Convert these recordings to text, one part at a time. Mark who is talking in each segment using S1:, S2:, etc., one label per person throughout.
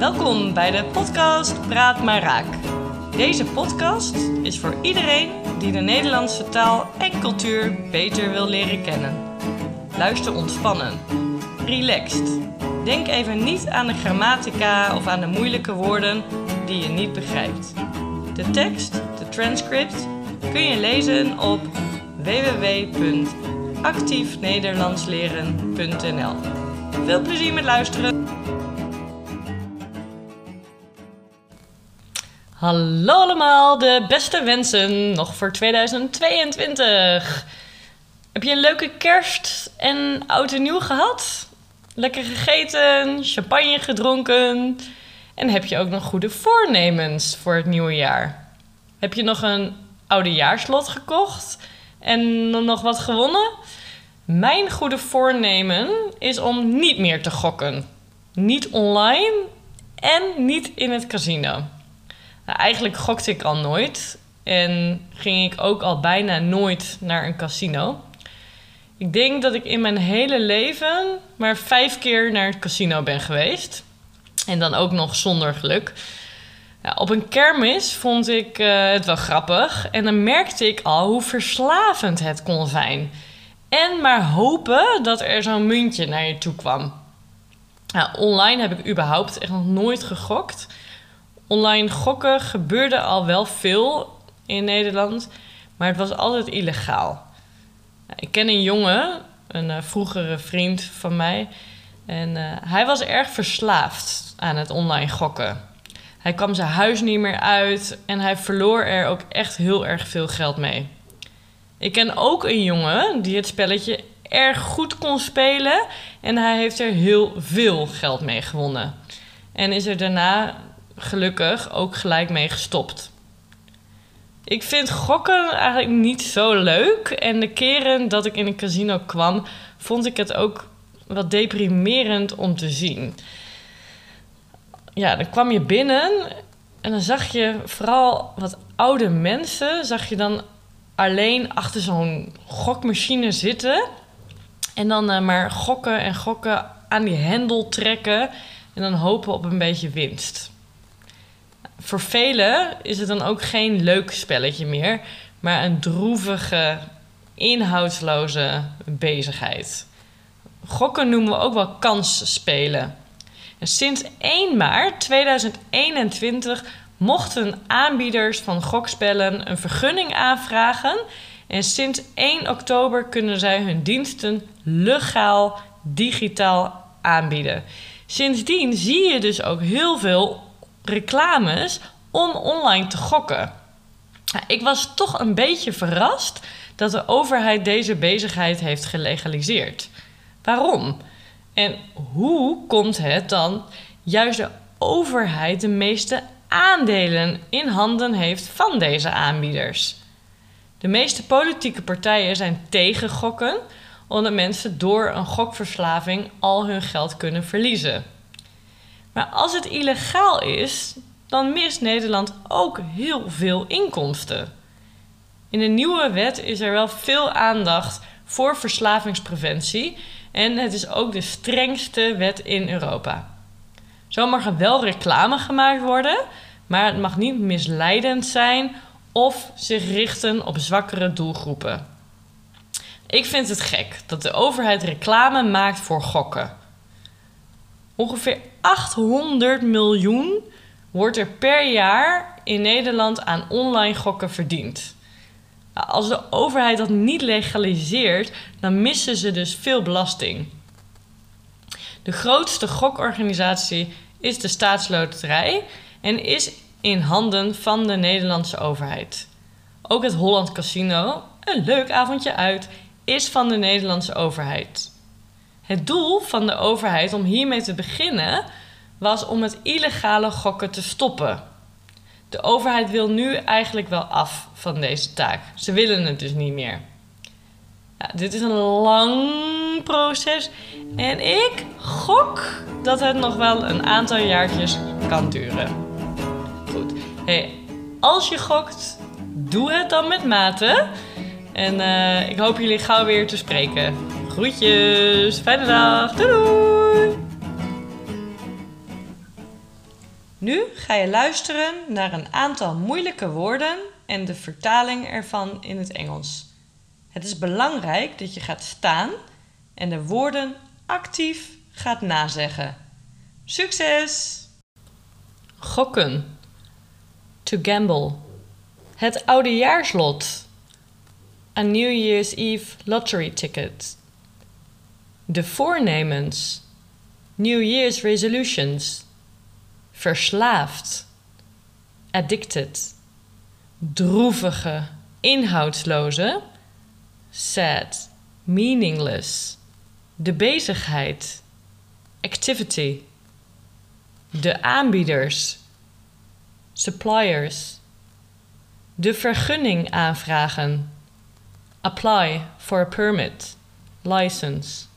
S1: Welkom bij de podcast Praat maar Raak. Deze podcast is voor iedereen die de Nederlandse taal en cultuur beter wil leren kennen. Luister ontspannen, relaxed. Denk even niet aan de grammatica of aan de moeilijke woorden die je niet begrijpt. De tekst, de transcript, kun je lezen op www.actiefnederlandsleren.nl. Veel plezier met luisteren! Hallo allemaal, de beste wensen nog voor 2022. Heb je een leuke kerst en oud en nieuw gehad? Lekker gegeten, champagne gedronken en heb je ook nog goede voornemens voor het nieuwe jaar? Heb je nog een oudejaarslot gekocht en nog wat gewonnen? Mijn goede voornemen is om niet meer te gokken. Niet online en niet in het casino. Nou, eigenlijk gokte ik al nooit en ging ik ook al bijna nooit naar een casino. Ik denk dat ik in mijn hele leven maar vijf keer naar het casino ben geweest. En dan ook nog zonder geluk. Op een kermis vond ik uh, het wel grappig. En dan merkte ik al hoe verslavend het kon zijn. En maar hopen dat er zo'n muntje naar je toe kwam. Ja, online heb ik überhaupt echt nog nooit gegokt. Online gokken gebeurde al wel veel in Nederland, maar het was altijd illegaal. Ik ken een jongen, een uh, vroegere vriend van mij, en uh, hij was erg verslaafd aan het online gokken. Hij kwam zijn huis niet meer uit en hij verloor er ook echt heel erg veel geld mee. Ik ken ook een jongen die het spelletje erg goed kon spelen en hij heeft er heel veel geld mee gewonnen. En is er daarna gelukkig ook gelijk mee gestopt. Ik vind gokken eigenlijk niet zo leuk. En de keren dat ik in een casino kwam, vond ik het ook wat deprimerend om te zien. Ja, dan kwam je binnen en dan zag je vooral wat oude mensen, zag je dan alleen achter zo'n gokmachine zitten. En dan uh, maar gokken en gokken aan die hendel trekken en dan hopen op een beetje winst. Voor velen is het dan ook geen leuk spelletje meer, maar een droevige, inhoudsloze bezigheid. Gokken noemen we ook wel kansspelen. En sinds 1 maart 2021 mochten aanbieders van gokspellen een vergunning aanvragen. En sinds 1 oktober kunnen zij hun diensten legaal digitaal aanbieden. Sindsdien zie je dus ook heel veel reclames om online te gokken. Ik was toch een beetje verrast dat de overheid deze bezigheid heeft gelegaliseerd. Waarom? En hoe komt het dan juist de overheid de meeste aandelen in handen heeft van deze aanbieders? De meeste politieke partijen zijn tegen gokken, omdat mensen door een gokverslaving al hun geld kunnen verliezen. Maar als het illegaal is, dan mist Nederland ook heel veel inkomsten. In de nieuwe wet is er wel veel aandacht voor verslavingspreventie en het is ook de strengste wet in Europa. Zo mag wel reclame gemaakt worden, maar het mag niet misleidend zijn of zich richten op zwakkere doelgroepen. Ik vind het gek dat de overheid reclame maakt voor gokken. Ongeveer 800 miljoen wordt er per jaar in Nederland aan online gokken verdiend. Nou, als de overheid dat niet legaliseert, dan missen ze dus veel belasting. De grootste gokorganisatie is de Staatsloterij en is in handen van de Nederlandse overheid. Ook het Holland Casino, een leuk avondje uit, is van de Nederlandse overheid. Het doel van de overheid om hiermee te beginnen was om het illegale gokken te stoppen. De overheid wil nu eigenlijk wel af van deze taak. Ze willen het dus niet meer. Dit is een lang proces en ik gok dat het nog wel een aantal jaartjes kan duren. Goed, hey, als je gokt, doe het dan met mate. En uh, ik hoop jullie gauw weer te spreken. Groetjes, fijne dag, doei! doei. Nu ga je luisteren naar een aantal moeilijke woorden en de vertaling ervan in het Engels. Het is belangrijk dat je gaat staan en de woorden actief gaat nazeggen. Succes! Gokken. To gamble. Het oudejaarslot. A New Year's Eve lottery ticket. De voornemens. New Year's resolutions. Verslaafd. Addicted. Droevige, inhoudsloze. Sad. Meaningless. De bezigheid. Activity. De aanbieders. Suppliers. De vergunning aanvragen. Apply for a permit. License.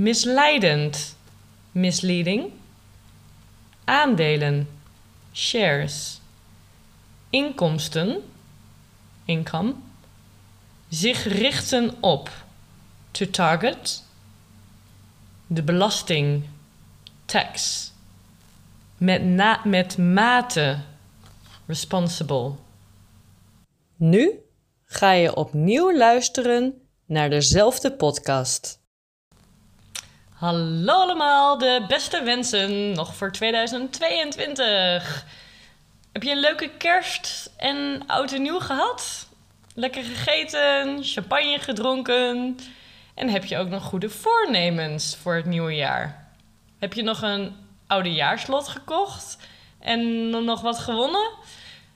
S1: Misleidend. Misleading. Aandelen. Shares. Inkomsten. Income. Zich richten op. To target. De belasting. Tax. Met, na, met mate. Responsible. Nu ga je opnieuw luisteren naar dezelfde podcast. Hallo allemaal, de beste wensen nog voor 2022. Heb je een leuke kerst en oud en nieuw gehad? Lekker gegeten, champagne gedronken en heb je ook nog goede voornemens voor het nieuwe jaar? Heb je nog een oudejaarslot gekocht en nog wat gewonnen?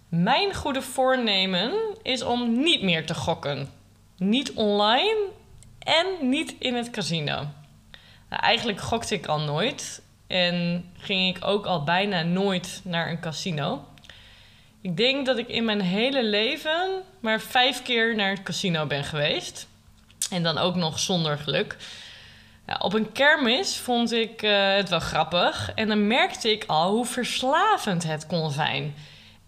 S1: Mijn goede voornemen is om niet meer te gokken. Niet online en niet in het casino. Nou, eigenlijk gokte ik al nooit en ging ik ook al bijna nooit naar een casino. Ik denk dat ik in mijn hele leven maar vijf keer naar het casino ben geweest. En dan ook nog zonder geluk. Ja, op een kermis vond ik uh, het wel grappig. En dan merkte ik al hoe verslavend het kon zijn.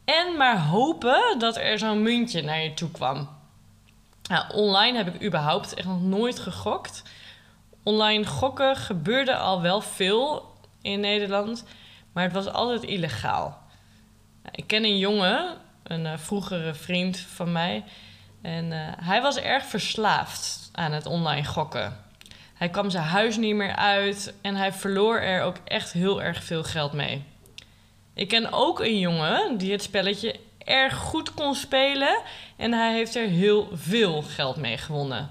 S1: En maar hopen dat er zo'n muntje naar je toe kwam. Nou, online heb ik überhaupt echt nog nooit gegokt. Online gokken gebeurde al wel veel in Nederland, maar het was altijd illegaal. Nou, ik ken een jongen, een uh, vroegere vriend van mij, en uh, hij was erg verslaafd aan het online gokken. Hij kwam zijn huis niet meer uit en hij verloor er ook echt heel erg veel geld mee. Ik ken ook een jongen die het spelletje erg goed kon spelen en hij heeft er heel veel geld mee gewonnen.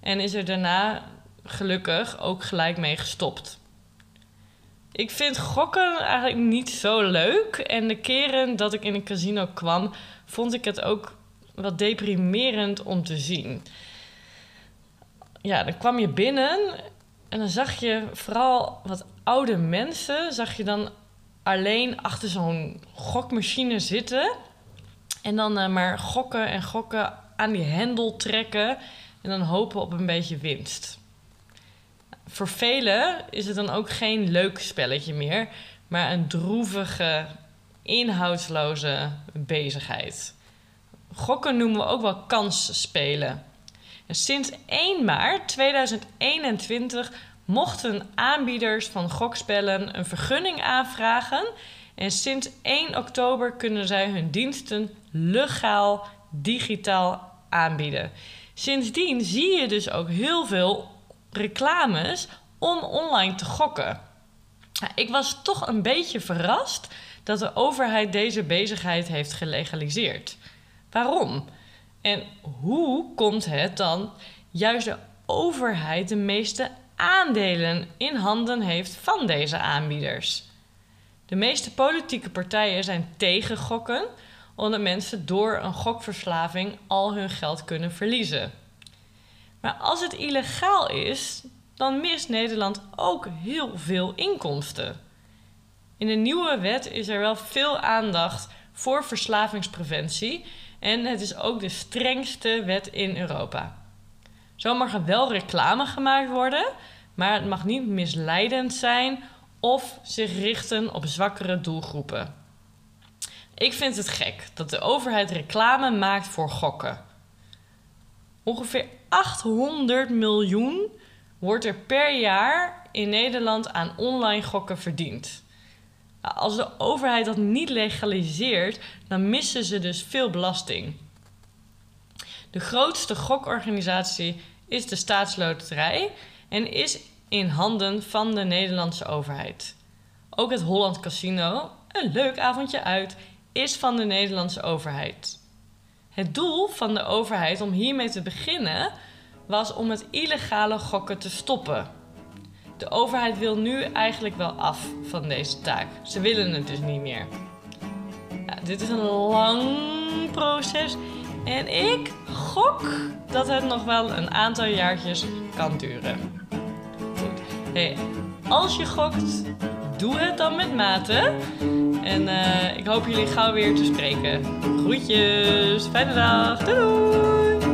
S1: En is er daarna gelukkig ook gelijk mee gestopt. Ik vind gokken eigenlijk niet zo leuk. En de keren dat ik in een casino kwam, vond ik het ook wat deprimerend om te zien. Ja, dan kwam je binnen en dan zag je vooral wat oude mensen, zag je dan alleen achter zo'n gokmachine zitten. En dan uh, maar gokken en gokken aan die hendel trekken. En dan hopen op een beetje winst. Voor velen is het dan ook geen leuk spelletje meer, maar een droevige, inhoudsloze bezigheid. Gokken noemen we ook wel kansspelen. En sinds 1 maart 2021 mochten aanbieders van gokspellen een vergunning aanvragen. En sinds 1 oktober kunnen zij hun diensten legaal digitaal aanbieden. Sindsdien zie je dus ook heel veel reclames om online te gokken. Ik was toch een beetje verrast dat de overheid deze bezigheid heeft gelegaliseerd. Waarom? En hoe komt het dan juist de overheid de meeste aandelen in handen heeft van deze aanbieders. De meeste politieke partijen zijn tegen gokken, omdat mensen door een gokverslaving al hun geld kunnen verliezen. Maar als het illegaal is, dan mist Nederland ook heel veel inkomsten. In de nieuwe wet is er wel veel aandacht voor verslavingspreventie en het is ook de strengste wet in Europa. Zo mag wel reclame gemaakt worden, maar het mag niet misleidend zijn of zich richten op zwakkere doelgroepen. Ik vind het gek dat de overheid reclame maakt voor gokken. Ongeveer 800 miljoen wordt er per jaar in Nederland aan online gokken verdiend. Als de overheid dat niet legaliseert, dan missen ze dus veel belasting. De grootste gokorganisatie is de Staatsloterij en is in handen van de Nederlandse overheid. Ook het Holland Casino, een leuk avondje uit, is van de Nederlandse overheid. Het doel van de overheid om hiermee te beginnen was om het illegale gokken te stoppen. De overheid wil nu eigenlijk wel af van deze taak. Ze willen het dus niet meer. Dit is een lang proces en ik gok dat het nog wel een aantal jaartjes kan duren. Goed. Hey, als je gokt, doe het dan met mate. En uh, ik hoop jullie gauw weer te spreken. Groetjes, fijne dag, doei!